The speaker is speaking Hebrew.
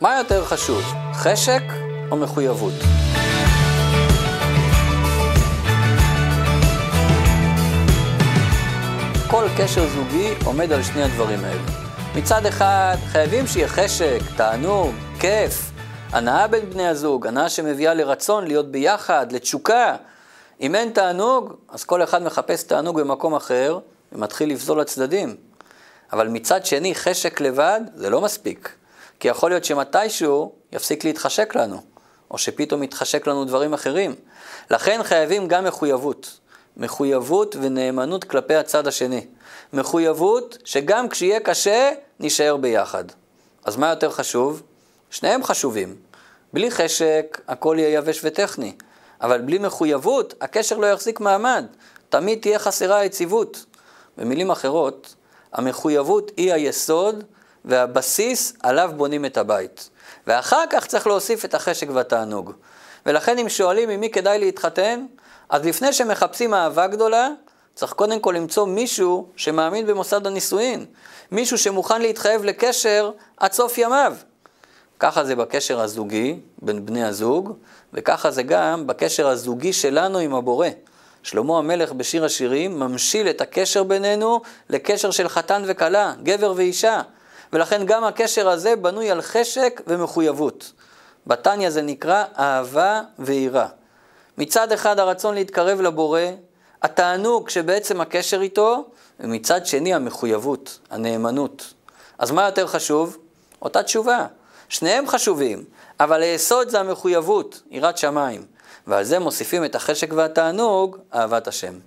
מה יותר חשוב, חשק או מחויבות? כל קשר זוגי עומד על שני הדברים האלה. מצד אחד, חייבים שיהיה חשק, תענוג, כיף, הנאה בין בני הזוג, הנאה שמביאה לרצון להיות ביחד, לתשוקה. אם אין תענוג, אז כל אחד מחפש תענוג במקום אחר ומתחיל לפזול לצדדים. אבל מצד שני, חשק לבד זה לא מספיק. כי יכול להיות שמתישהו יפסיק להתחשק לנו, או שפתאום יתחשק לנו דברים אחרים. לכן חייבים גם מחויבות. מחויבות ונאמנות כלפי הצד השני. מחויבות שגם כשיהיה קשה, נישאר ביחד. אז מה יותר חשוב? שניהם חשובים. בלי חשק, הכל יהיה יבש וטכני. אבל בלי מחויבות, הקשר לא יחזיק מעמד. תמיד תהיה חסרה היציבות. במילים אחרות, המחויבות היא היסוד והבסיס עליו בונים את הבית. ואחר כך צריך להוסיף את החשק והתענוג. ולכן אם שואלים עם מי כדאי להתחתן, אז לפני שמחפשים אהבה גדולה, צריך קודם כל למצוא מישהו שמאמין במוסד הנישואין, מישהו שמוכן להתחייב לקשר עד סוף ימיו. ככה זה בקשר הזוגי בין בני הזוג, וככה זה גם בקשר הזוגי שלנו עם הבורא. שלמה המלך בשיר השירים ממשיל את הקשר בינינו לקשר של חתן וכלה, גבר ואישה. ולכן גם הקשר הזה בנוי על חשק ומחויבות. בתניא זה נקרא אהבה ויראה. מצד אחד הרצון להתקרב לבורא, התענוג שבעצם הקשר איתו, ומצד שני המחויבות, הנאמנות. אז מה יותר חשוב? אותה תשובה. שניהם חשובים, אבל היסוד זה המחויבות, יראת שמיים. ועל זה מוסיפים את החשק והתענוג, אהבת השם.